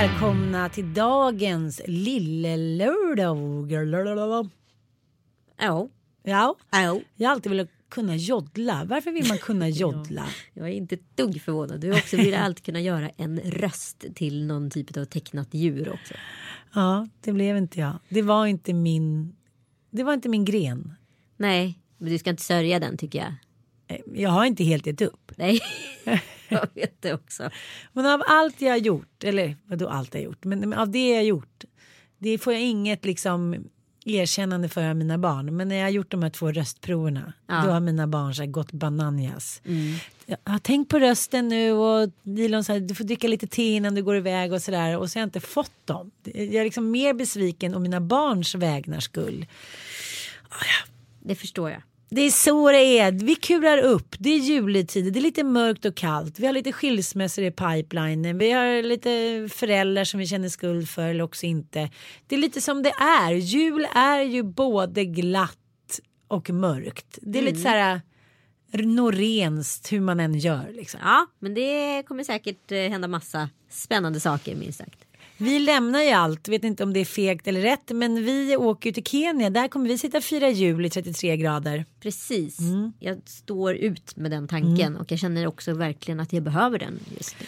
Välkomna till dagens lille-lördag. Ja. Ja, Ja. jag har alltid velat kunna joddla. Varför vill man kunna joddla? Jag är inte ett dugg förvånad. Du har också vill alltid kunna göra en röst till någon typ av tecknat djur också. Ja, det blev inte jag. Det var inte min, det var inte min gren. Nej, men du ska inte sörja den tycker jag. Eh, Jag har inte helt gett upp. Nej, jag vet det också. Men av allt jag har gjort, eller vadå allt jag har gjort, men av det jag har gjort, det får jag inget liksom erkännande för av mina barn. Men när jag har gjort de här två röstproverna, Ja. då har mina barn så gått bananjas. Jag har tänkt på rösten nu och Dilon sa du får dricka lite te innan du går iväg och sådär. Och så har jag inte fått dem. Jag är liksom mer besviken om mina barns vägnar skull. Det förstår jag. Det är så det är. Vi kurar upp. Det är juletid. Det är lite mörkt och kallt. Vi har lite skilsmässor i pipelinen. Vi har lite föräldrar som vi känner skuld för eller också inte. Det är lite som det är. Jul är ju både glatt och mörkt. Det är lite så här norenskt hur man än gör liksom. Ja, men det kommer säkert eh, hända massa spännande saker minst sagt. Vi lämnar ju allt, vet inte om det är fegt eller rätt, men vi åker ju till Kenya. Där kommer vi sitta fira jul i 33 grader. Precis. Jag står ut med den tanken och jag känner också verkligen att jag behöver den just nu.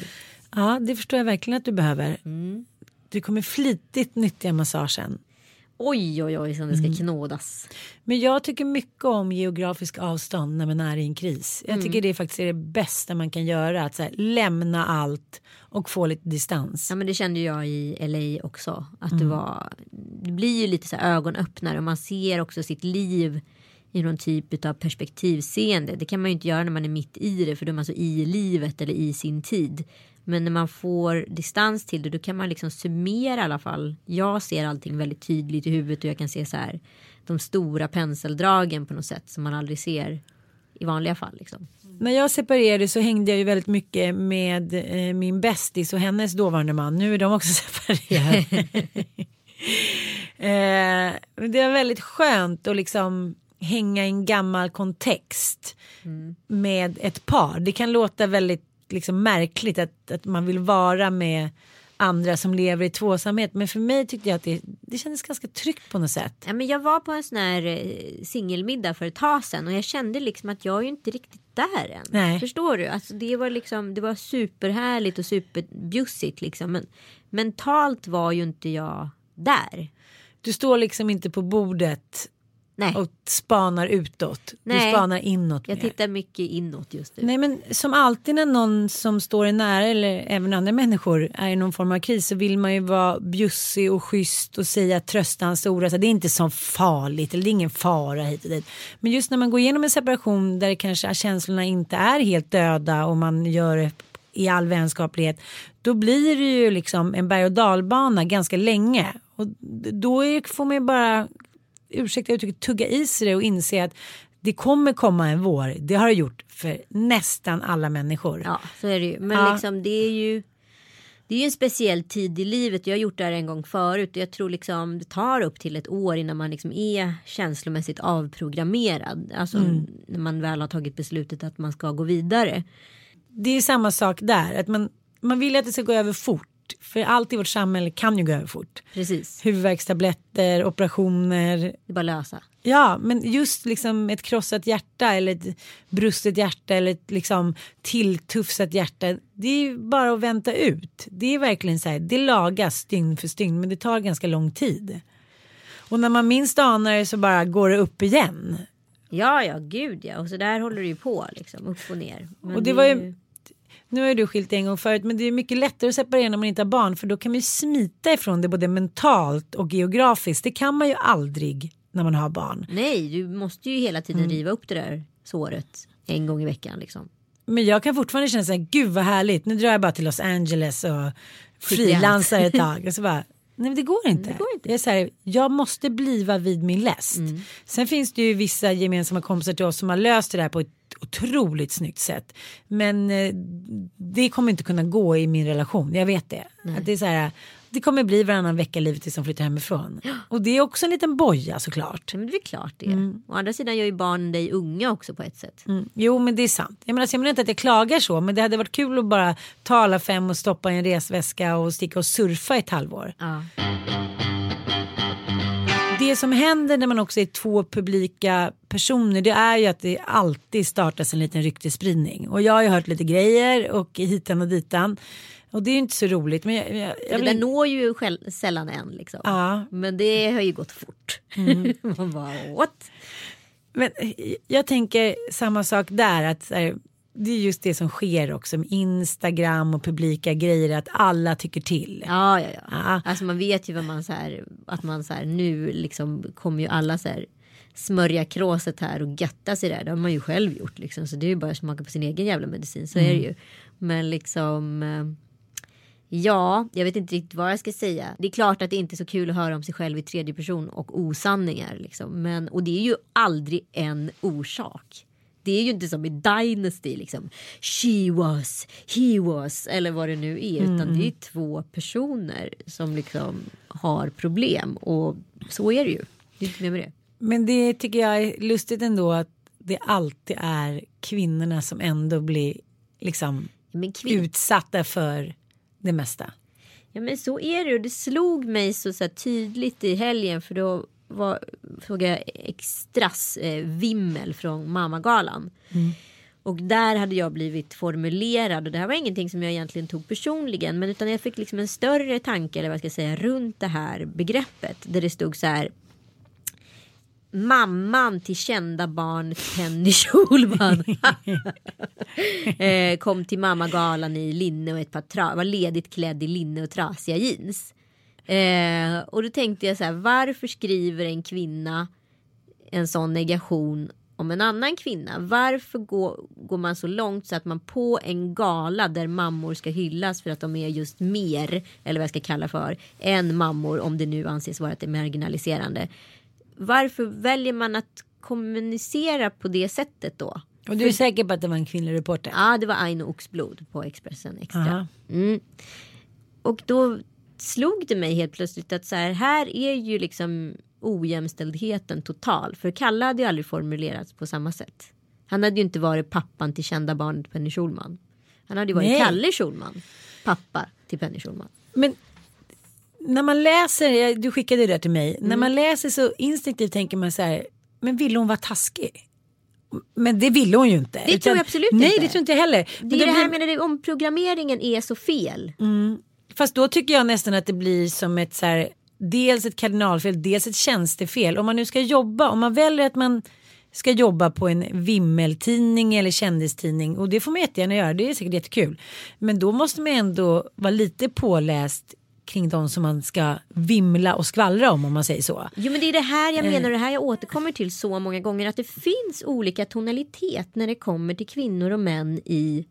Ja, det förstår jag verkligen att du behöver. Du kommer flitigt nyttja massagen. Oj, oj, oj, som det ska knådas. Men jag tycker mycket om geografisk avstånd när man är i en kris. Jag tycker det faktiskt är det bästa man kan göra. Att här, lämna allt och få lite distans. Ja men det kände jag i LA också. Att det var. Det blir ju lite så här ögonöppnare och man ser också sitt liv i någon typ av perspektivseende. Det kan man ju inte göra när man är mitt i det för då är man så i livet eller i sin tid. Men när man får distans till det då kan man liksom summera i alla fall. Jag ser allting väldigt tydligt i huvudet och jag kan se så här de stora penseldragen på något sätt som man aldrig ser i vanliga fall. Liksom. När jag separerade så hängde jag ju väldigt mycket med eh, min bästis och hennes dåvarande man. Nu är de också separerade. eh, det var väldigt skönt att liksom hänga i en gammal kontext med ett par. Det kan låta väldigt liksom märkligt att, att man vill vara med andra som lever i tvåsamhet. Men för mig tyckte jag att det, det kändes ganska tryggt på något sätt. Ja, men jag var på en sån här eh, singelmiddag för ett tag sedan och jag kände liksom att jag är ju inte riktigt där än. Nej. Förstår du? Alltså det var liksom det var superhärligt och superbjussigt liksom. Men mentalt var ju inte jag där. Du står liksom inte på bordet Nej, och spanar utåt. Du Nej. spanar inåt. jag mer. tittar mycket inåt just nu. Nej men som alltid när någon som står en nära eller även andra människor är i någon form av kris så vill man ju vara bjussig och schysst och säga trösta hans ord. Alltså, det är inte så farligt eller det är ingen fara hit och dit. Men just när man går igenom en separation där kanske känslorna inte är helt döda och man gör det i all vänskaplighet. Då blir det ju liksom en berg och dalbana ganska länge. Och då är, får man ju bara ursäkta uttrycket, tugga i sig det och inse att det kommer komma en vår. Det har det gjort för nästan alla människor. Ja, så är det ju. Men Ja. liksom det är ju. Det är ju en speciell tid i livet. Jag har gjort det här en gång förut. Jag tror liksom det tar upp till ett år innan man liksom är känslomässigt avprogrammerad. Alltså Mm. när man väl har tagit beslutet att man ska gå vidare. Det är samma sak där. Att man, man vill att det ska gå över fort. För allt i vårt samhälle kan ju gå över fort. Precis. Huvudvärkstabletter, operationer. Det är bara lösa. Ja, men just liksom ett krossat hjärta eller ett brustet hjärta eller ett liksom tilltufsat hjärta. Det är bara att vänta ut. Det är verkligen så här, det lagas dygn för dygn men det tar ganska lång tid. Och när man minst anar det så bara går det upp igen. Ja, ja, gud ja. Och så där håller det ju på liksom upp och ner. Men Och det är var ju- Nu har ju du skilt dig en gång förut men det är mycket lättare att separera när man inte har barn för då kan man ju smita ifrån det både mentalt och geografiskt. Det kan man ju aldrig när man har barn. Nej, du måste ju hela Mm. tiden riva upp det där såret en gång i veckan liksom. Men jag kan fortfarande känna så här, gud vad härligt, nu drar jag bara till Los Angeles och frilansar ett tag. Och så bara, nej men det går inte. Det går inte. Jag, är så här, jag måste bliva vid min läst. Mm. Sen finns det ju vissa gemensamma kompisar till oss som har löst det där på ett otroligt snyggt sätt. Men eh, det kommer inte kunna gå i min relation, jag vet det. Att det, är så här, det kommer bli varannan vecka livet tills de flyttar hemifrån. Och det är också en liten boja såklart. Men det är klart det. Å andra sidan gör ju barn dig unga också på ett sätt. Mm. Jo men det är sant. Jag menar, jag menar inte att jag klagar så men det hade varit kul att bara ta alla fem och stoppa i en resväska och sticka och surfa ett halvår. Ja. Det som händer när man också är två publika personer det är ju att det alltid startas en liten ryktesspridning. Och jag har ju hört lite grejer och hitan och ditan. Och det är ju inte så roligt. Men jag, jag, jag Det vill där når ju själv, sällan än liksom. Ja. Men det har ju gått fort. Man bara what? Men eh, jag tänker samma sak där. att här, Det är just det som sker också med Instagram och publika grejer. Att alla tycker till. Ja, ja, ja. Ja. Alltså man vet ju vad man så här, att man så här nu liksom kommer ju alla så här smörja kråset här och götta sig där. Det har man ju själv gjort liksom. Så det är ju bara att smaka på sin egen jävla medicin. Så är det ju. Men liksom. Ja, jag vet inte riktigt vad jag ska säga. Det är klart att det inte är så kul att höra om sig själv i tredje person och osanningar. Liksom. Men, och det är ju aldrig en orsak. Det är ju inte som i Dynasty liksom. She was, he was eller vad det nu är. Utan det är två personer som liksom har problem. Och så är det ju. Det är inte mer med det. Men det tycker jag är lustigt ändå att det alltid är kvinnorna som ändå blir liksom utsatta för det mesta. Ja men så är det och det slog mig så, så tydligt i helgen för då var, såg jag extras eh, vimmel från Mammagalan. Och där hade jag blivit formulerad och det här var ingenting som jag egentligen tog personligen men utan jag fick liksom en större tanke eller vad jag ska säga runt det här begreppet där det stod så här Mamman till kända barn Penny Schulman eh, kom till mammagalan i linne och ett par tra- var ledigt klädd i linne och trasiga jeans. Eh, och då tänkte jag så här, varför skriver en kvinna en sån negation om en annan kvinna? Varför går, går man så långt så att man på en gala där mammor ska hyllas för att de är just mer, eller vad jag ska kalla för, än mammor om det nu anses vara att det är marginaliserande. Varför väljer man att kommunicera på det sättet då? Och du är säker på att det var en kvinnlig reporter? Ja, det var Aino Oxblod på Expressen Extra. Mm. Och då slog det mig helt plötsligt att så här, här är ju liksom ojämställdheten total. För Kalle hade ju aldrig formulerats på samma sätt. Han hade ju inte varit pappan till kända barnet Penny Schulman. Han hade ju varit Nej. Kalle Schulman, pappa till Penny Schulman. Men när man läser, du skickade det där till mig, Mm. när man läser så instinktivt tänker man så här, men ville hon vara taskig? Men det ville hon ju inte. Det tror jag absolut nej, inte. Nej, det tror inte jag heller. Men Det är då det här blir- med det, om programmeringen är så fel. Fast då tycker jag nästan att det blir som ett så här, dels ett kardinalfel, dels ett tjänstefel. Om man nu ska jobba, om man väljer att man ska jobba på en vimmeltidning eller kändistidning och det får man jättegärna göra, det är säkert jättekul. Men då måste man ändå vara lite påläst kring de som man ska vimla och skvallra om om man säger så. Jo men det är det här Eh. jag menar och det här jag återkommer till så många gånger att det finns olika tonalitet när det kommer till kvinnor och män i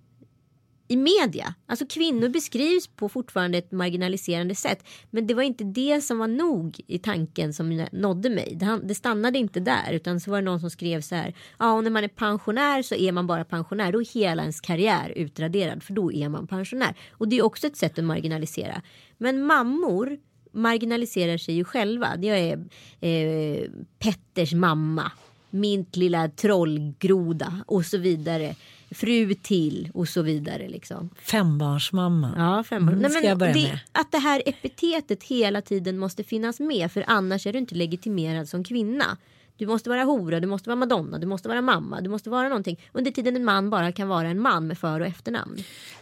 i media. Alltså kvinnor beskrivs på fortfarande ett marginaliserande sätt. Men det var inte det som var nog i tanken som nådde mig. Det, stannade inte där utan så var det någon som skrev så här. Ja, och när man är pensionär så är man bara pensionär. Då är hela ens karriär utraderad för då är man pensionär. Och det är också ett sätt att marginalisera. Men mammor marginaliserar sig ju själva. Jag är eh, Petters mamma, mint lilla trollgroda och så vidare fru till och så vidare. Liksom. Fembarnsmamma. Ja, fembarn. Mm, Nej, men det, att det här epitetet hela tiden måste finnas med för annars är du inte legitimerad som kvinna. Du måste vara hora, du måste vara madonna, du måste vara mamma, du måste vara någonting. Under tiden en man bara kan vara en man med för och efternamn.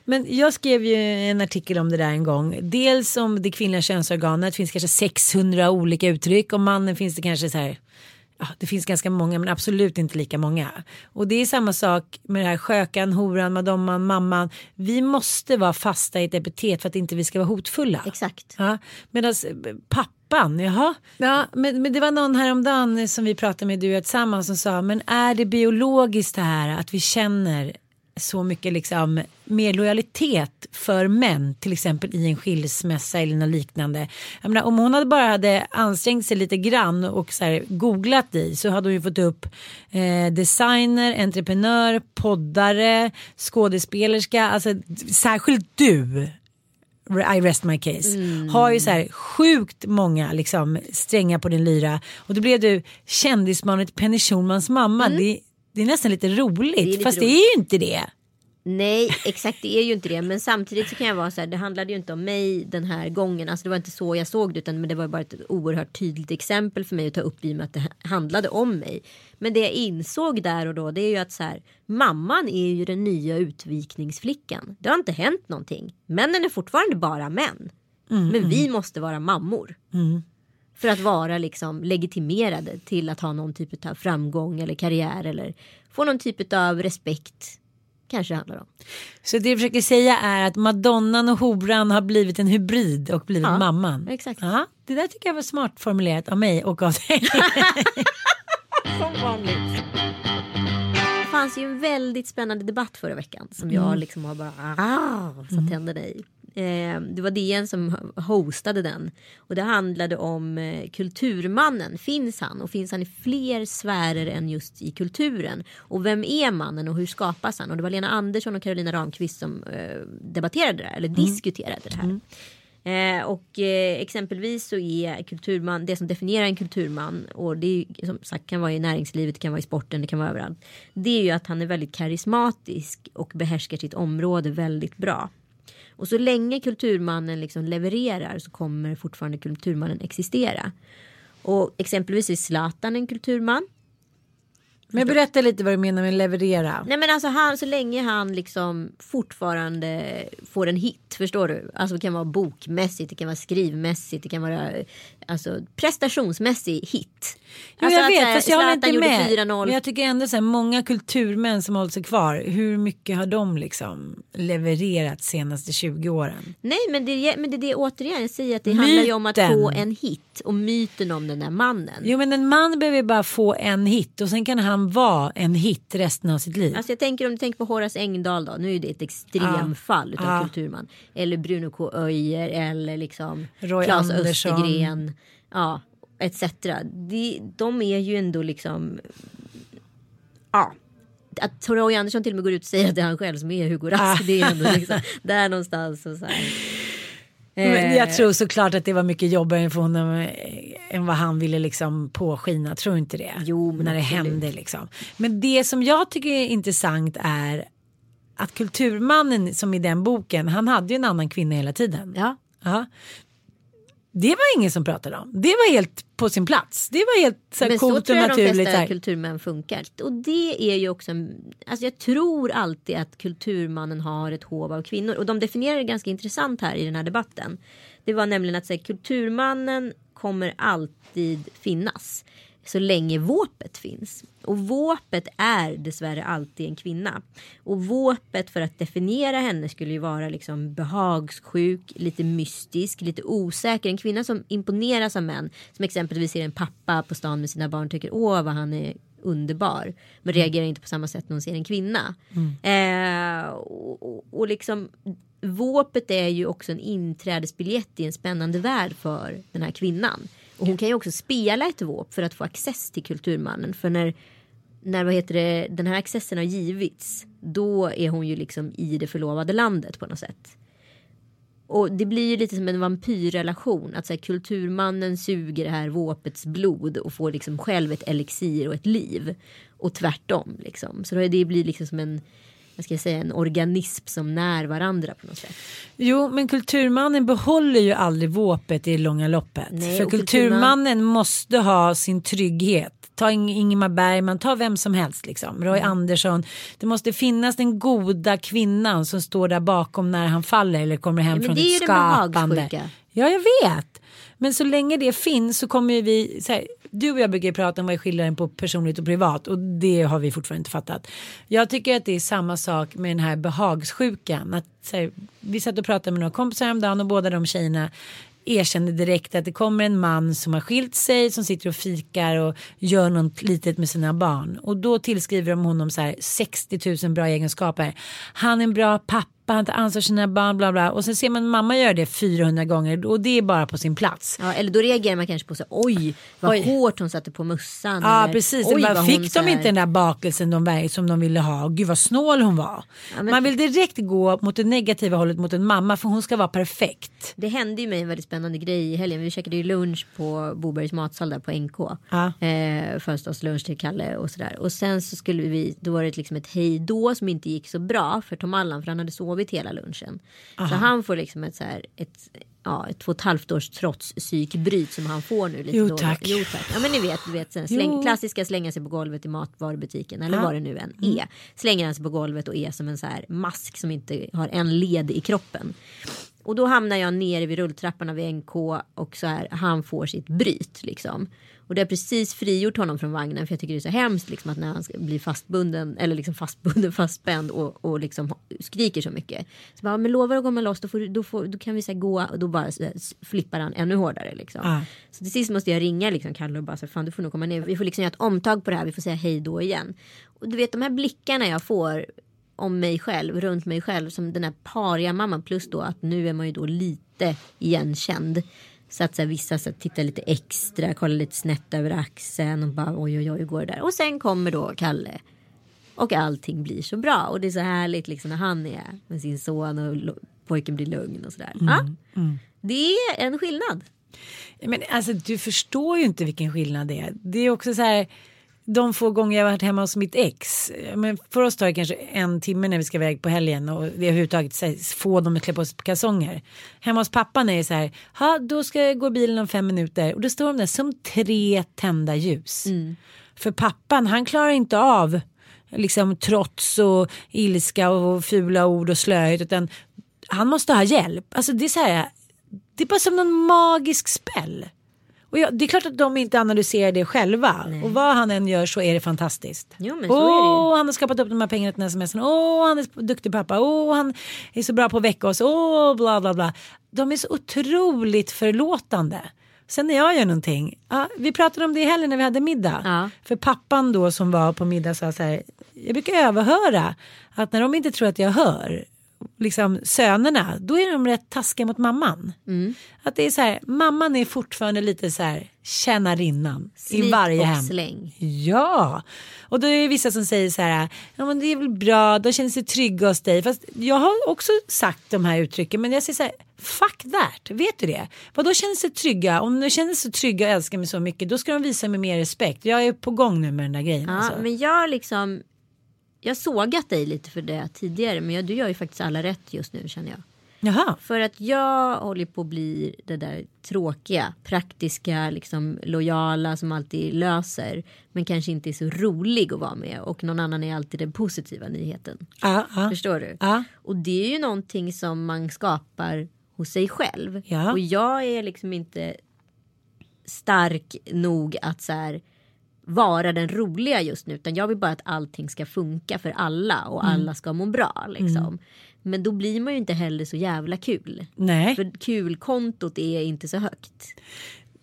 Men jag skrev ju en artikel om det där en gång. Dels om det kvinnliga könsorganet. Det finns kanske 600 olika uttryck. Om mannen finns det kanske så här ja, det finns ganska många men absolut inte lika många. Och det är samma sak med det här skökan, horan, madomman, mamman. Vi måste vara fasta i ett epitet för att inte vi ska vara hotfulla. Exakt. Ja, Medan eh, pappan, jaha. Ja, men, men det var någon häromdagen som vi pratade med du och tillsammans som sa men är det biologiskt det här att vi känner så mycket liksom mer lojalitet för män till exempel i en skilsmässa eller något liknande. Jag menar, om hon hade bara hade ansträngt sig lite grann och så här, googlat i så hade hon ju fått upp eh, designer, entreprenör, poddare, skådespelerska, alltså särskilt du i rest my case. Mm. Har ju så här sjukt många liksom, strängar på din lyra. Och då blev du kändisbarnet Penny Schulmans mamma. Mm. Det, det är nästan lite roligt. Det lite fast roligt. det är ju inte det. Nej, exakt det är ju inte det. Men samtidigt så kan jag vara så här, det handlade ju inte om mig den här gången. Alltså det var inte så jag såg det utan men det var bara ett oerhört tydligt exempel för mig att ta upp i och med att det handlade om mig. Men det jag insåg där och då det är ju att så här, mamman är ju den nya utvikningsflickan. Det har inte hänt någonting. Männen är fortfarande bara män. Mm, men mm. vi måste vara mammor. Mm. För att vara liksom legitimerade till att ha någon typ av framgång eller karriär eller få någon typ av respekt. Kanske handlar om. Så det du försöker säga är att madonnan och horan har blivit en hybrid och blivit ja, mamman. Exakt. Ja, det där tycker jag var smart formulerat av mig och av dig. Som vanligt. Det fanns ju en väldigt spännande debatt förra veckan som jag mm. liksom har bara ah, satt mm. tänderna i. Eh, det var DN som hostade den. Och det handlade om eh, kulturmannen. Finns han? Och finns han i fler sfärer än just i kulturen? Och vem är mannen och hur skapas han? Och det var Lena Andersson och Carolina Ramqvist som eh, debatterade det här, eller mm. diskuterade det här. Mm. Eh, och eh, exempelvis så är kulturman det som definierar en kulturman och det är, som sagt kan vara i näringslivet, det kan vara i sporten, det kan vara överallt. Det är ju att han är väldigt karismatisk och behärskar sitt område väldigt bra. Och så länge kulturmannen liksom levererar så kommer fortfarande kulturmannen existera. Och exempelvis är Zlatan en kulturman. Men berätta lite vad du menar med leverera. Nej men alltså han, så länge han liksom fortfarande får en hit, förstår du? Alltså det kan vara bokmässigt, det kan vara skrivmässigt, det kan vara alltså, prestationsmässig hit. Jo, alltså, jag vet, att, fast jag håller inte med. Men jag tycker ändå så här, många kulturmän som hållit sig kvar, hur mycket har de liksom levererat senaste 20 åren? Nej, men det, men det är det återigen jag säger att det myten. handlar ju om att få en hit och myten om den där mannen. Jo, men en man behöver bara få en hit och sen kan han vara en hit resten av sitt liv. Alltså jag tänker om du tänker på Horace Engdahl då, nu är det ett extremfall ja. av ja. kulturman. Eller Bruno K. Öijer eller liksom Roy Claes Andersson. Östergren ja, etc. De, de är ju ändå liksom, ja. Att Roy Andersson till och med går ut och säger att det är han själv som är Hugo Rask. Ah. Det är ändå liksom, där någonstans. Och så här. Men jag eh. tror såklart att det var mycket jobbigare för honom eh, än vad han ville liksom påskina. Tror inte det. Jo, när det hände liksom. Men det som jag tycker är intressant är att kulturmannen som i den boken, han hade ju en annan kvinna hela tiden. Ja. ja. Det var ingen som pratade om. Det var helt på sin plats. Det var helt så här, Men coolt så tror jag de flesta kulturmän funkar. Och det är ju också, alltså jag tror alltid att kulturmannen har ett hov av kvinnor. Och de definierar det ganska intressant här i den här debatten. Det var nämligen att säga kulturmannen kommer alltid finnas så länge våpet finns. Och våpet är dessvärre alltid en kvinna. Och våpet för att definiera henne skulle ju vara liksom behagssjuk, lite mystisk, lite osäker. En kvinna som imponeras av män. Som exempelvis ser en pappa på stan med sina barn och tycker åh vad han är underbar. Men reagerar inte på samma sätt när hon ser en kvinna. Eh, och, och, och liksom våpet är ju också en inträdesbiljett i en spännande värld för den här kvinnan. Och hon kan ju också spela ett våp för att få access till kulturmannen. För när, när vad heter det, den här accessen har givits då är hon ju liksom i det förlovade landet på något sätt. Och det blir ju lite som en vampyrrelation. Att så här, kulturmannen suger det här våpets blod och får liksom själv ett elixir och ett liv. Och tvärtom liksom. Så det blir liksom som en, vad ska jag säga, en organism som när varandra på något sätt. Jo, men kulturmannen behåller ju aldrig våpet i det långa loppet. Nej, För kulturmannen måste ha sin trygghet. Ta Ing- Ingmar Bergman, ta vem som helst liksom. Roy Mm. Andersson. Det måste finnas den goda kvinnan som står där bakom när han faller eller kommer hem men från ett skapande. Ja, jag vet. Men så länge det finns så kommer vi, så här, du och jag brukar ju prata om vad är skillnaden på personligt och privat och det har vi fortfarande inte fattat. Jag tycker att det är samma sak med den här behagssjukan. Att, här, vi satt och pratade med några kompisar häromdagen och båda de tjejerna erkände direkt att det kommer en man som har skilt sig som sitter och fikar och gör något litet med sina barn och då tillskriver de honom så här 60 000 bra egenskaper. Han är en bra pappa, han tar ansvar för sina barn, bla bla och sen ser man mamma göra det 400 gånger och det är bara på sin plats. Ja, eller då reagerar man kanske på så oj vad Oj. hårt hon satte på mössan. Ja eller, precis, oj, bara, fick de inte den där bakelsen de, som de ville ha? Gud vad snål hon var. men- Man vill direkt gå mot det negativa hållet mot en mamma för hon ska vara perfekt. Det hände ju mig en väldigt spännande grej i helgen. Vi käkade ju lunch på Bobergs matsal där på NK. Ja. Eh, Födelsedagslunch till Kalle och sådär. Och sen så skulle vi, då var det liksom ett hej då som inte gick så bra för Tom Allan för han hade sovit hela lunchen. Så han får liksom ett så här, ett, ja, ett två och ett halvt års trots psykbryt som han får nu lite Jo, då. tack. Jo tack. Ja men ni vet, du vet släng, Jo. klassiska slänga sig på golvet i matvarubutiken eller Ja. vad det nu än är. Slänger han sig på golvet och är som en så här mask som inte har en led i kroppen. Och då hamnar jag nere vid rulltrapporna vid NK och så här, han får sitt bryt liksom. Och det har precis frigjort honom från vagnen för jag tycker det är så hemskt liksom att när han ska bli fastbunden eller liksom fastbunden, fastspänd och, och liksom skriker så mycket. Så bara, men lovar att komma loss då, får, då, får, då kan vi så gå och då bara så här, flippar han ännu hårdare liksom. Ja. Så till sist måste jag ringa liksom Kalle och bara så här, fan du får nog komma ner. Vi får liksom göra ett omtag på det här, vi får säga hej då igen. Och du vet de här blickarna jag får om mig själv, runt mig själv som den här pariga mamman plus då att nu är man ju då lite igenkänd. Så att så här, vissa så här, tittar lite extra, kollar lite snett över axeln och bara oj oj oj hur går det där. Och sen kommer då Kalle. Och allting blir så bra och det är så härligt liksom när han är med sin son och pojken blir lugn och sådär. Ja, det är en skillnad. Men alltså du förstår ju inte vilken skillnad det är. Det är också så här de få gånger jag varit hemma hos mitt ex. Men för oss tar det kanske en timme när vi ska iväg på helgen och det är överhuvudtaget här, få dem att klä på sig kalsonger. Hemma hos pappan är det så här, ha då ska jag gå bilen om fem minuter och då står de där som tre tända ljus. För pappan han klarar inte av liksom trots och ilska och fula ord och slöhet utan han måste ha hjälp. Alltså det är så här, det är bara som någon magisk spell. Och jag, det är klart att de inte analyserar det själva. Och vad han än gör så är det fantastiskt. Jo, men så Åh, är det ju. han har skapat upp de här pengarna till den här sms'n. Åh, han är duktig pappa. Åh, han är så bra på att väcka oss. Åh, bla bla bla. De är så otroligt förlåtande. Sen när jag gör någonting. Ja, vi pratade om det i helgen när vi hade middag. Ja. För pappan då som var på middag sa så här. Jag brukar överhöra att när de inte tror att jag hör liksom sönerna, då är de rätt taskiga mot mamman. Mm. Att det är så här, mamman är fortfarande lite så här tjänarinnan i varje hem. släng. Ja, och då är det vissa som säger så här, ja men det är väl bra, de känner sig trygga hos dig. Fast jag har också sagt de här uttrycken, men jag säger så här, fuck that, vet du det? Vad då känner sig trygga? Om de känner sig trygga och älskar mig så mycket, då ska de visa mig mer respekt. Jag är på gång nu med den där grejen. Ja, alltså. men jag liksom. Jag sågat dig lite för det tidigare men jag, du gör ju faktiskt alla rätt just nu känner jag. Jaha, För att jag håller på att bli det där tråkiga, praktiska, liksom lojala som alltid löser. Men kanske inte är så rolig att vara med och någon annan är alltid den positiva nyheten. ja, ja. Förstår du? Ja. Och det är ju någonting som man skapar hos sig själv. Ja. Och jag är liksom inte stark nog att så här vara den roliga just nu utan jag vill bara att allting ska funka för alla och Mm. alla ska må bra liksom. Men då blir man ju inte heller så jävla kul. Nej. För kulkontot är inte så högt.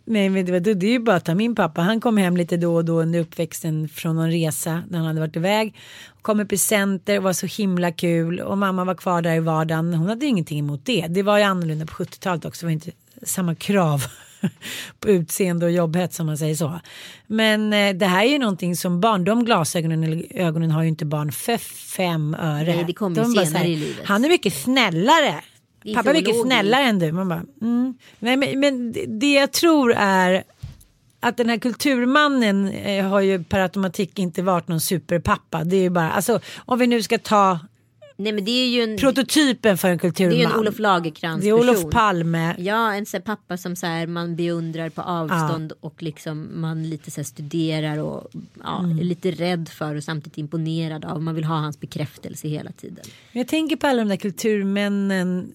Nej men det, var, det är ju bara att ta min pappa. Han kom hem lite då och då under uppväxten från någon resa när han hade varit iväg. Kom med presenter och var så himla kul och mamma var kvar där i vardagen. Hon hade ingenting emot det. Det var ju annorlunda på 70-talet också. Det var inte samma krav på utseende och jobbhets som man säger så. Men eh, det här är ju någonting som barn, de glasögonen eller ögonen har ju inte barn för fem öre. Nej, det kommer De senare här, i livet. Han är mycket snällare. Är Pappa är mycket snällare än du. Man bara, mm. Nej, men, men det- det jag tror är att den här kulturmannen eh, har ju per automatik inte varit någon superpappa. Det är ju bara, alltså om vi nu ska ta Nej men det är ju en, prototypen för en det är kulturman. ju en Olof Lagercrantz Det är Olof person. Palme. Ja, en här pappa som så här, man beundrar på avstånd och liksom man lite så här studerar och ja, Mm. är lite rädd för och samtidigt imponerad av. Man vill ha hans bekräftelse hela tiden. Jag tänker på alla de där kulturmännen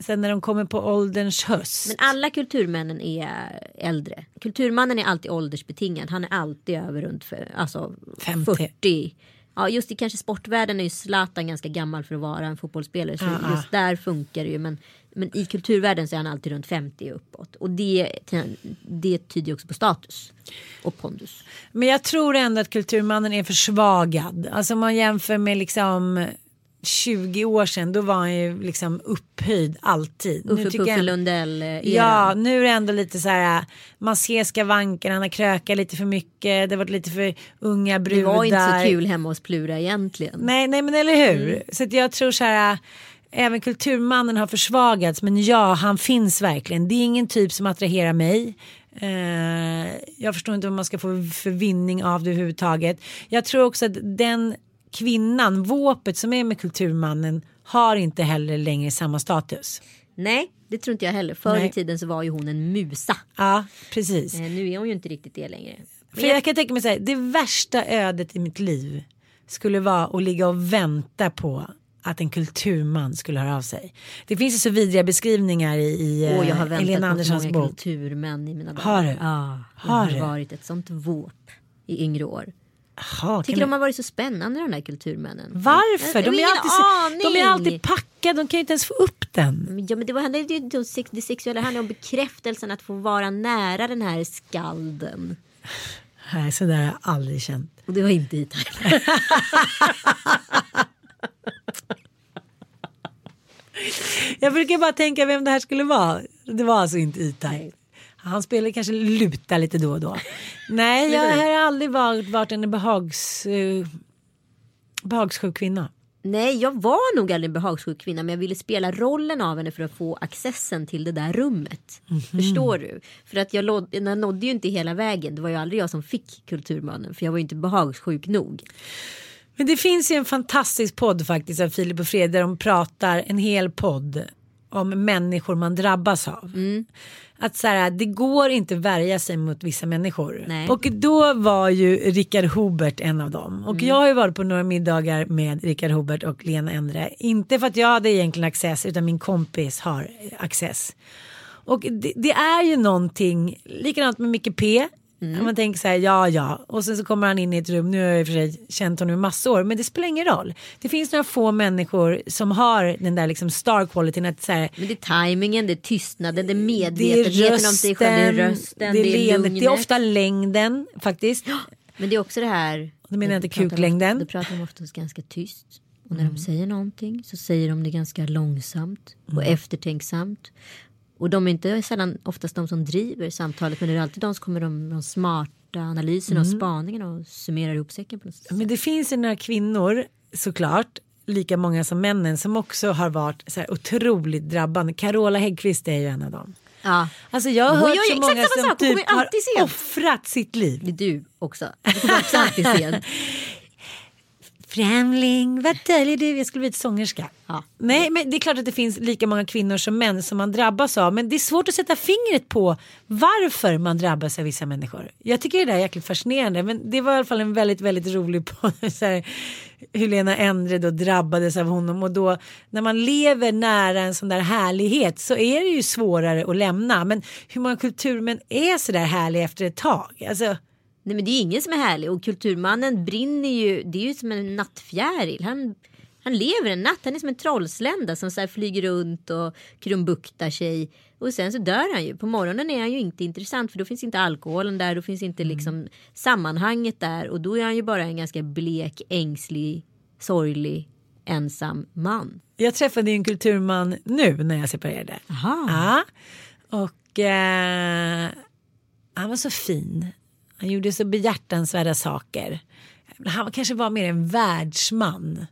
sen när de kommer på ålderns höst. Men alla kulturmännen är äldre. Kulturmannen är alltid åldersbetingad. Han är alltid över runt för, alltså 50. 40. Ja, just i kanske sportvärlden är ju Zlatan ganska gammal för att vara en fotbollsspelare. Så Ja, just där funkar det ju. Men, men i kulturvärlden så är han alltid runt 50 och uppåt. Och det, det tyder också på status. Och pondus. Men jag tror ändå att kulturmannen är försvagad. Alltså om man jämför med liksom 20 år sedan då var han ju liksom upphöjd alltid. Nu Uffe tycker Puffe jag- Lundell eh, Ja, nu är det ändå lite så här. Man ser skavanker, han har krökat lite för mycket. Det har varit lite för unga Det brudar. var inte så kul hemma hos Plura egentligen. Nej, nej men eller hur. Så att jag tror så här. Även kulturmannen har försvagats men ja han finns verkligen. Det är ingen typ som attraherar mig. Eh, jag förstår inte vad man ska få för vinning av det överhuvudtaget. Jag tror också att den kvinnan, våpet som är med kulturmannen har inte heller längre samma status. Nej, det tror inte jag heller. Förr Nej. i tiden så var ju hon en musa. Ja, precis. Eh, nu är hon ju inte riktigt det längre. För jag kan tänka mig så här, det värsta ödet i mitt liv skulle vara att ligga och vänta på att en kulturman skulle höra av sig. Det finns ju så vidriga beskrivningar i, i Och jag har eh, väntat så Anderssons många bok. kulturmän i mina dagar. Har du? Ja, jag Har har du? varit ett sånt våp i yngre år. Jaha, Tycker de har varit så spännande de där kulturmännen. Varför? De är, alltid, de är alltid packade, de kan ju inte ens få upp den. Ja men det var sex, det sexuella, det handlar om bekräftelsen att få vara nära den här skalden. Nej, så där har jag aldrig känt. Och det var inte E-Type. Jag brukar bara tänka vem det här skulle vara. Det var alltså inte E-Type. Han spelar kanske luta lite då och då. Nej, jag har aldrig varit, varit en behags, uh, behagssjuk kvinna. Nej jag var nog aldrig en behagssjuk kvinna men jag ville spela rollen av henne för att få accessen till det där rummet. Mhm. Förstår du? För att jag, jag nådde ju inte hela vägen. Det var ju aldrig jag som fick kulturmannen för jag var ju inte behagssjuk nog. Men det finns ju en fantastisk podd faktiskt av Filip och Fred där de pratar en hel podd om människor man drabbas av. Att så här, det går inte värja sig mot vissa människor. Nej. Och då var ju Rickard Hobert en av dem. Och jag har ju varit på några middagar med Rickard Hobert och Lena Endre. Inte för att jag hade egentligen access utan min kompis har access. Och det, det är ju någonting, likadant med Micke P. Man tänker så här, ja ja. Och sen så kommer han in i ett rum, nu har jag i och för sig känt honom i massor, men det spelar ingen roll. Det finns några få människor som har den där liksom star qualityn att så här, Men det är tajmingen, det är tystnaden, det är det är medvetenheten om sig själv, det är rösten, rösten, det är, det är lugnet. det är ofta längden faktiskt. Men det är också det här. Då menar jag inte kuklängden. Då pratar de oftast ganska tyst. Och när Mm. de säger någonting så säger de det ganska långsamt och Mm. eftertänksamt. Och de är inte sällan oftast de som driver samtalet men det är alltid de som kommer med de smarta analyserna och spaningarna och summerar ihop säcken på något sätt. Mm. Men det finns ju några kvinnor såklart, lika många som männen, som också har varit så här otroligt drabbande. Carola Häggkvist är ju en av dem. Ja, Alltså jag har Hon hört så många som sak, typ har offrat sitt liv. det är du också. Du också alltid sent. Främling, vad döljer du? Jag skulle bli ett sångerska. Ja. Nej, men det är klart att det finns lika många kvinnor som män som man drabbas av. Men det är svårt att sätta fingret på varför man drabbas av vissa människor. Jag tycker det där är jäkligt fascinerande. Men det var i alla fall en väldigt, väldigt rolig på så här, Helena Endre då drabbades av honom. Och då när man lever nära en sån där härlighet så är det ju svårare att lämna. Men hur många kulturmän är så där härliga efter ett tag? Alltså, Nej men det är ingen som är härlig och kulturmannen brinner ju, det är ju som en nattfjäril. Han Han lever en natt, han är som en trollslända som så flyger runt och krumbuktar sig. Och sen så dör han ju. På morgonen är han ju inte intressant för då finns inte alkoholen där, då finns inte liksom sammanhanget där och då är han ju bara en ganska blek, ängslig, sorglig, ensam man. Jag träffade ju en kulturman nu när jag separerade. Aha. Ja. Och eh, han var så fin. Han gjorde så behjärtansvärda saker. Han kanske var mer en världsman.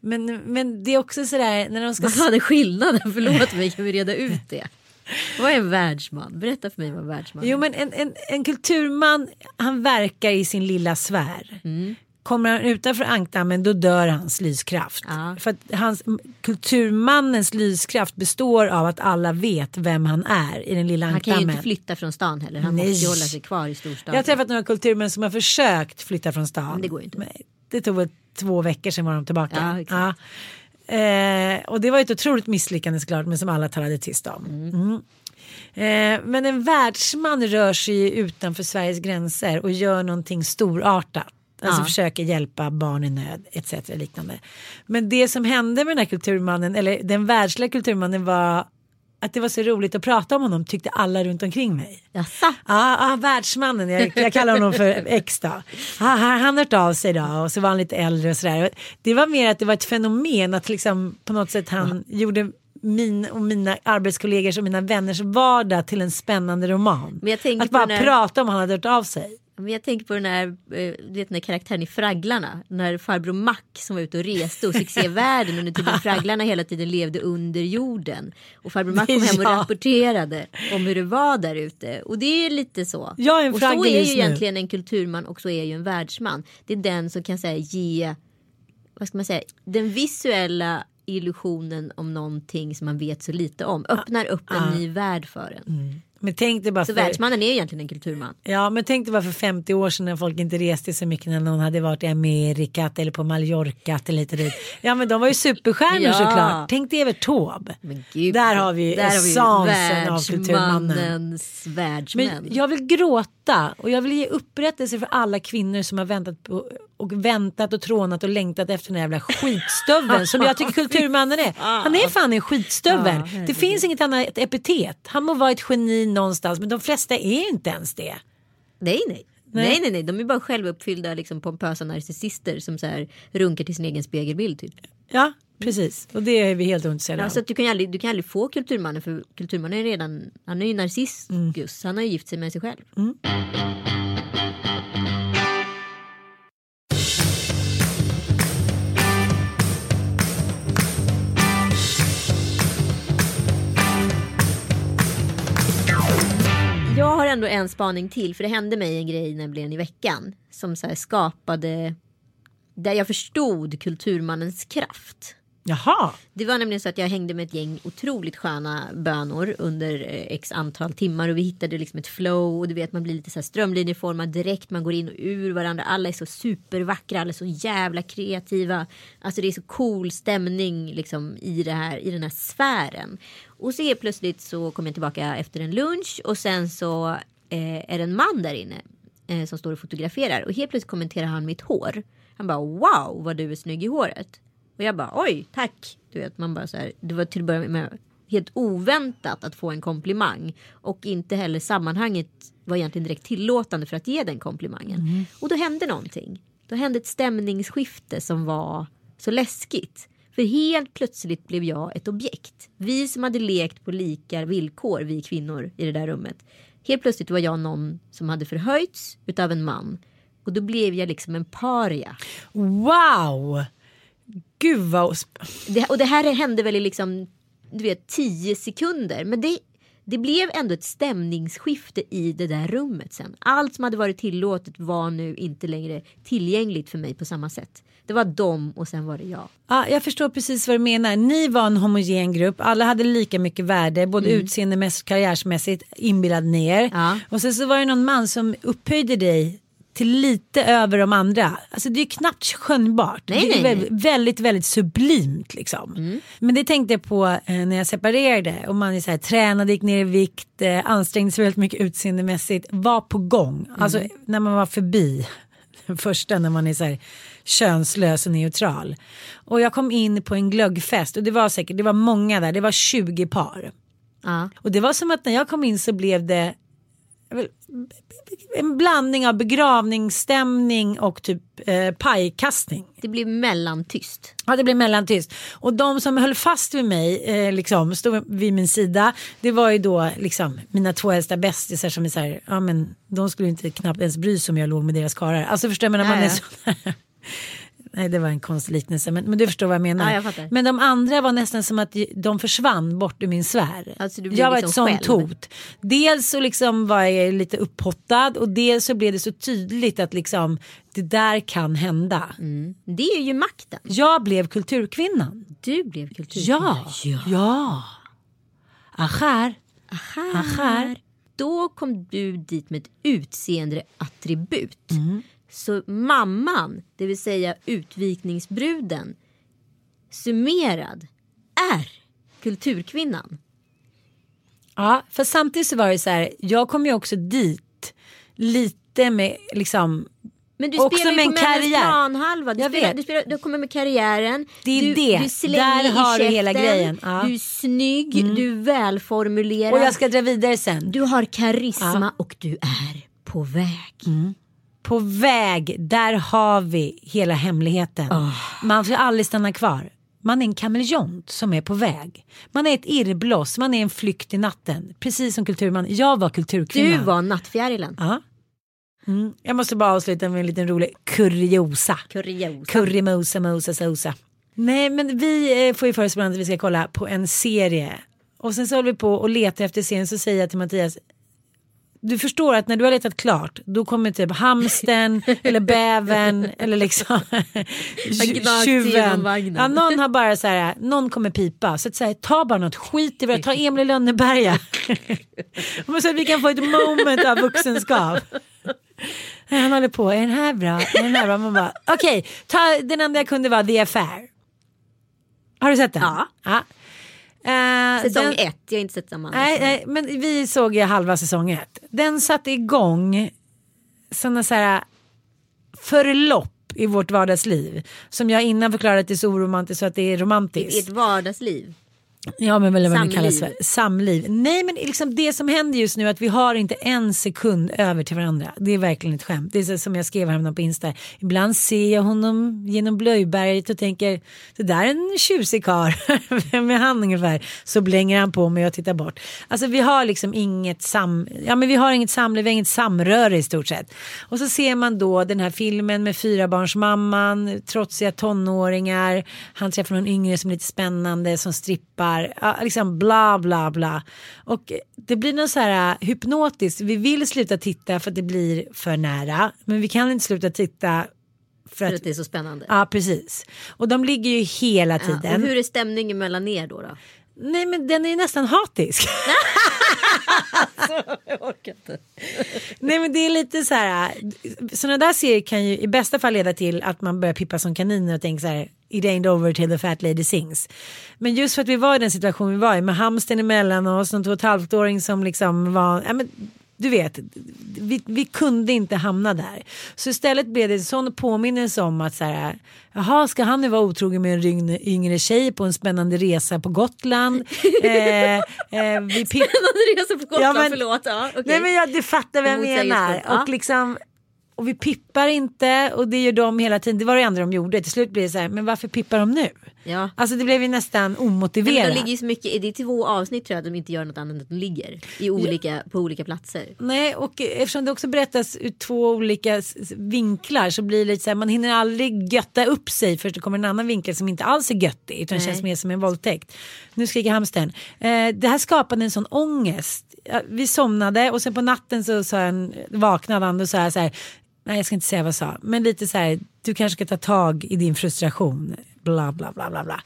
Men, men det är också sådär när de ska... Vad fan är skillnaden? Förlåt mig, kan vi reda ut det? Vad är en världsman? Berätta för mig vad en världsman är. Jo men en, en, en kulturman han verkar i sin lilla sfär. Kommer han utanför ankdammen då dör hans lyskraft. Ja. För att hans, kulturmannens lyskraft består av att alla vet vem han är i den lilla Han kan ju ankdammen. inte flytta från stan heller. Han Nej. måste ju hålla sig kvar i storstaden. Jag har träffat några kulturmän som har försökt flytta från stan. Men det går ju inte. Men Det tog väl två veckor sedan var de tillbaka. Ja. Ja. Eh, och det var ett otroligt misslyckande såklart men som alla talade tyst om. Mm. Eh, men en världsman rör sig ju utanför Sveriges gränser och gör någonting storartat. Alltså Ja. försöker hjälpa barn i nöd etc. liknande. Men det som hände med den här kulturmannen eller den världsliga kulturmannen var att det var så roligt att prata om honom tyckte alla runt omkring mig. Jaså? Ja, ah, världsmannen, jag, jag kallar honom för X då. Ah, han han hört av sig då och så var han lite äldre och sådär. Det var mer att det var ett fenomen att liksom på något sätt han gjorde min och mina arbetskollegors och mina vänners vardag till en spännande roman. Att bara den här- prata om han hade hört av sig. Jag tänker på den här, eh, du vet den här karaktären i Fragglarna. När farbror Mac som var ute och reste och fick se världen under tiden Fragglarna hela tiden levde under jorden. Och farbror Mac kom hem och rapporterade om hur det var där ute. Och det är lite så. Jag är en och så är ju egentligen en kulturman och så är ju en världsman. Det är den som kan säga ge, vad ska man säga, den visuella illusionen om någonting som man vet så lite om. Öppnar upp en ny värld för en. Men tänk dig bara Så för, världsmannen är ju egentligen en kulturman. Ja men tänk dig bara för 50 år sedan när folk inte reste så mycket när någon hade varit i Amerika eller på Mallorca eller lite dit. Ja men de var ju superstjärnor Ja. såklart. Tänk dig Evert Taube. Där har vi där har vi essensen av kulturmannen. världsmän. Men jag vill gråta och jag vill ge upprättelse för alla kvinnor som har väntat på och väntat och trånat och längtat efter den här jävla skitstöveln som jag tycker kulturmannen är. Han är fan en skitstövel. det finns inget annat epitet. Han må vara ett geni någonstans men de flesta är inte ens det. nej, nej. Nej, nej, nej. De är bara självuppfyllda liksom, pompösa narcissister som så här, runkar till sin egen spegelbild. Typ. Ja precis och det är vi helt ointresserade Ja, av. så du, kan aldrig, du kan aldrig få kulturmannen för kulturmannen är redan, han är ju narciss Mm. Han har ju gift sig med sig själv. Jag har ändå en spaning till för det hände mig en grej nämligen i veckan som så skapade där jag förstod kulturmannens kraft. Jaha. Det var nämligen så att jag hängde med ett gäng otroligt sköna bönor under eh, x antal timmar och vi hittade liksom ett flow och du vet man blir lite så här strömlinjeformad direkt man går in och ur varandra. Alla är så supervackra alla är så jävla kreativa. Alltså det är så cool stämning liksom i det här i den här sfären. Och så helt plötsligt så kom jag tillbaka efter en lunch och sen så eh, är det en man där inne eh, som står och fotograferar. Och helt plötsligt kommenterar han mitt hår. Han bara wow vad du är snygg i håret och jag bara oj tack. Du vet man bara så här. Det var till att börja med helt oväntat att få en komplimang. Och inte heller sammanhanget var egentligen direkt tillåtande för att ge den komplimangen. Och då hände någonting. Då hände ett stämningsskifte som var så läskigt. För helt plötsligt blev jag ett objekt. Vi som hade lekt på lika villkor, vi kvinnor i det där rummet. Helt plötsligt var jag någon som hade förhöjts utav en man. Och då blev jag liksom en paria. Wow. Gud vad... Det, och det här hände väl i liksom, du vet, tio sekunder. Men det, det blev ändå ett stämningsskifte i det där rummet sen. Allt som hade varit tillåtet var nu inte längre tillgängligt för mig på samma sätt. Det var dem och sen var det jag. Ja, jag förstår precis vad du menar. Ni var en homogen grupp. Alla hade lika mycket värde, både Mm. utseendemässigt karriärsmässigt, inbillad ner. Ja. Och sen så var det någon man som upphöjde dig till lite över de andra. Alltså det är knappt skönjbart. Nej, det är nej, väldigt, väldigt, väldigt sublimt liksom. Men det tänkte jag på eh, när jag separerade och man är så här, tränade, gick ner i vikt, eh, ansträngde sig väldigt mycket utseendemässigt, var på gång. Alltså när man var förbi den första när man är så här könslös och neutral. Och jag kom in på en glöggfest och det var säkert, det var många där, det var 20 par. Ja. Och det var som att när jag kom in så blev det en blandning av begravningsstämning och typ eh, pajkastning. Det blir mellantyst. Ja det blev mellantyst. Och de som höll fast vid mig, eh, liksom, stod vid min sida. Det var ju då liksom mina två äldsta bästisar som är så här, ja men de skulle inte knappt ens bry sig om jag låg med deras karlar. Alltså förstår man när man är så Nej det var en konstig liknelse men, men du förstår vad jag menar. Ja, jag men de andra var nästan som att de försvann bort ur min sfär. Alltså, jag var ett liksom sånt själv. hot. Dels så liksom var jag lite upphottad och dels så blev det så tydligt att liksom det där kan hända. Det är ju makten. Jag blev kulturkvinnan. Du blev kulturkvinna. Ja, ja. Aschar. Aschar. Då kom du dit med ett utseendeattribut. Mm. Så mamman, det vill säga utvikningsbruden, summerad, är kulturkvinnan. Ja, för samtidigt så var det så här, jag kom ju också dit lite med liksom Men du Också spelar ju med på karriär. planhalva. Du, Jag spelar, vet. du, spelar, du kommer med karriären. Det är du, det. Du Där har du hela grejen. Ja. Mm. Du är snygg, du är välformulerad. och jag ska dra vidare sen. Du har karisma och du är på väg. Mm. På väg, där har vi hela hemligheten. Man får aldrig stanna kvar. Man är en kameleont som är på väg. Man är ett irrbloss, man är en flykt i natten. Precis som kulturman. Jag var kulturkvinna. Du var nattfjärilen. Ja. Mm. Jag måste bara avsluta med en liten rolig kuriosa. Kuriosa. Currymosa, mosa, sosa. Nej men vi eh, får ju föreslå att vi ska kolla på en serie. Och sen så håller vi på och letar efter serien så säger jag till Mattias. Du förstår att när du har letat klart då kommer typ hamsten eller bävern eller liksom vagnen. Ja, någon har bara så här, någon kommer pipa. Så att säga, ta bara något skit i det. Ta Emil i Lönneberga. så att vi kan få ett moment av vuxenskap. Han håller på, är den här bra? Är den här bra? Man bara, okej, ta den enda jag kunde var The Affair. Har du sett den? Ja. ja. Eh, Säsong den- ett, jag har inte sett samma. Nej, nej, men vi såg ju halva säsong ett. Den satte igång sådana så här förlopp i vårt vardagsliv. Som jag innan förklarade att det är så oromantiskt så att det är I romantiskt. ert vardagsliv. Ja men väl vad Samliv. kallas för. Samliv. Nej men liksom det som händer just nu är att vi har inte en sekund över till varandra. Det är verkligen ett skämt. Det är så som jag skrev häromdagen på Insta. Ibland ser jag honom genom Blöjberget och tänker det där är en tjusig karl. Vem är han ungefär? Så blänger han på mig och jag tittar bort. Alltså vi har liksom inget sam... Ja men vi har inget samliv, vi har inget samröre i stort sett. Och så ser man då den här filmen med fyrabarnsmamman, trotsiga tonåringar. Han träffar någon yngre som är lite spännande som strippar. Ja, liksom bla bla bla. Och det blir något så här äh, hypnotiskt. Vi vill sluta titta för att det blir för nära. Men vi kan inte sluta titta för För att... att det är så spännande. Ja precis. Och de ligger ju hela Ja, tiden. och hur är stämningen mellan er då? då? Nej men den är ju nästan hatisk. Jag orkar inte. Nej men det är lite så här. Sådana där serier kan ju i bästa fall leda till att man börjar pippa som kaniner och tänker så här. It ain't over till the fat lady sings. Men just för att vi var i den situation vi var i med hamsten emellan oss, en två och ett halvt-åring som liksom var, ja, men, du vet, vi, vi kunde inte hamna där. Så istället blev det en sån påminnelse om att så här, jaha, ska han nu vara otrogen med en yngre, tjej på en spännande resa på Gotland? eh, eh, Spännande resa på Gotland, Ja, men- förlåt. Ja, okej. Nej men jag, du fattar vad jag menar. ja. Och liksom och vi pippar inte och det gör de hela tiden. Det var det enda de gjorde. Till slut blir det så här, men varför pippar de nu? Ja. Alltså det blev ju nästan Nej, men omotiverat. de ligger ju så mycket, det är två avsnitt tror jag att de inte gör något annat än att de ligger i olika, på olika platser. Nej, och eftersom det också berättas ur två olika vinklar så blir det lite så här, man hinner aldrig götta upp sig först det kommer en annan vinkel som inte alls är göttig utan Nej. känns mer som en våldtäkt. Nu skriker hamstern. Eh, det här skapade en sån ångest. Ja, Vi somnade och sen på natten så, sa han, vaknade han och sa så här, nej jag ska inte säga vad jag sa, men lite så här, du kanske ska ta tag i din frustration. Bla bla bla bla bla.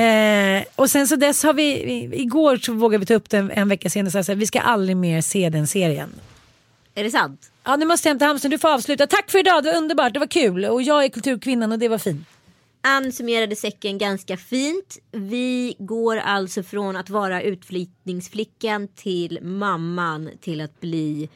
Eh, och sen så dess har vi, igår så vågade vi ta upp den en vecka senare så här, vi ska aldrig mer se den serien. Är det sant? Ja nu måste jag hämta hamstern, du får avsluta. Tack för idag, det var underbart, det var kul. Och jag är kulturkvinnan och det var fint. Ann summerade säcken ganska fint. Vi går alltså från att vara utflyttningsflickan till mamman till att bli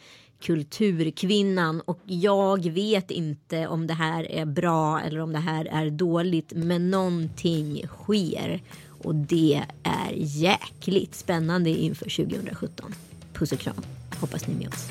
kulturkvinnan och jag vet inte om det här är bra eller om det här är dåligt men någonting sker och det är jäkligt spännande inför 2017. Puss och kram. Hoppas ni är med oss.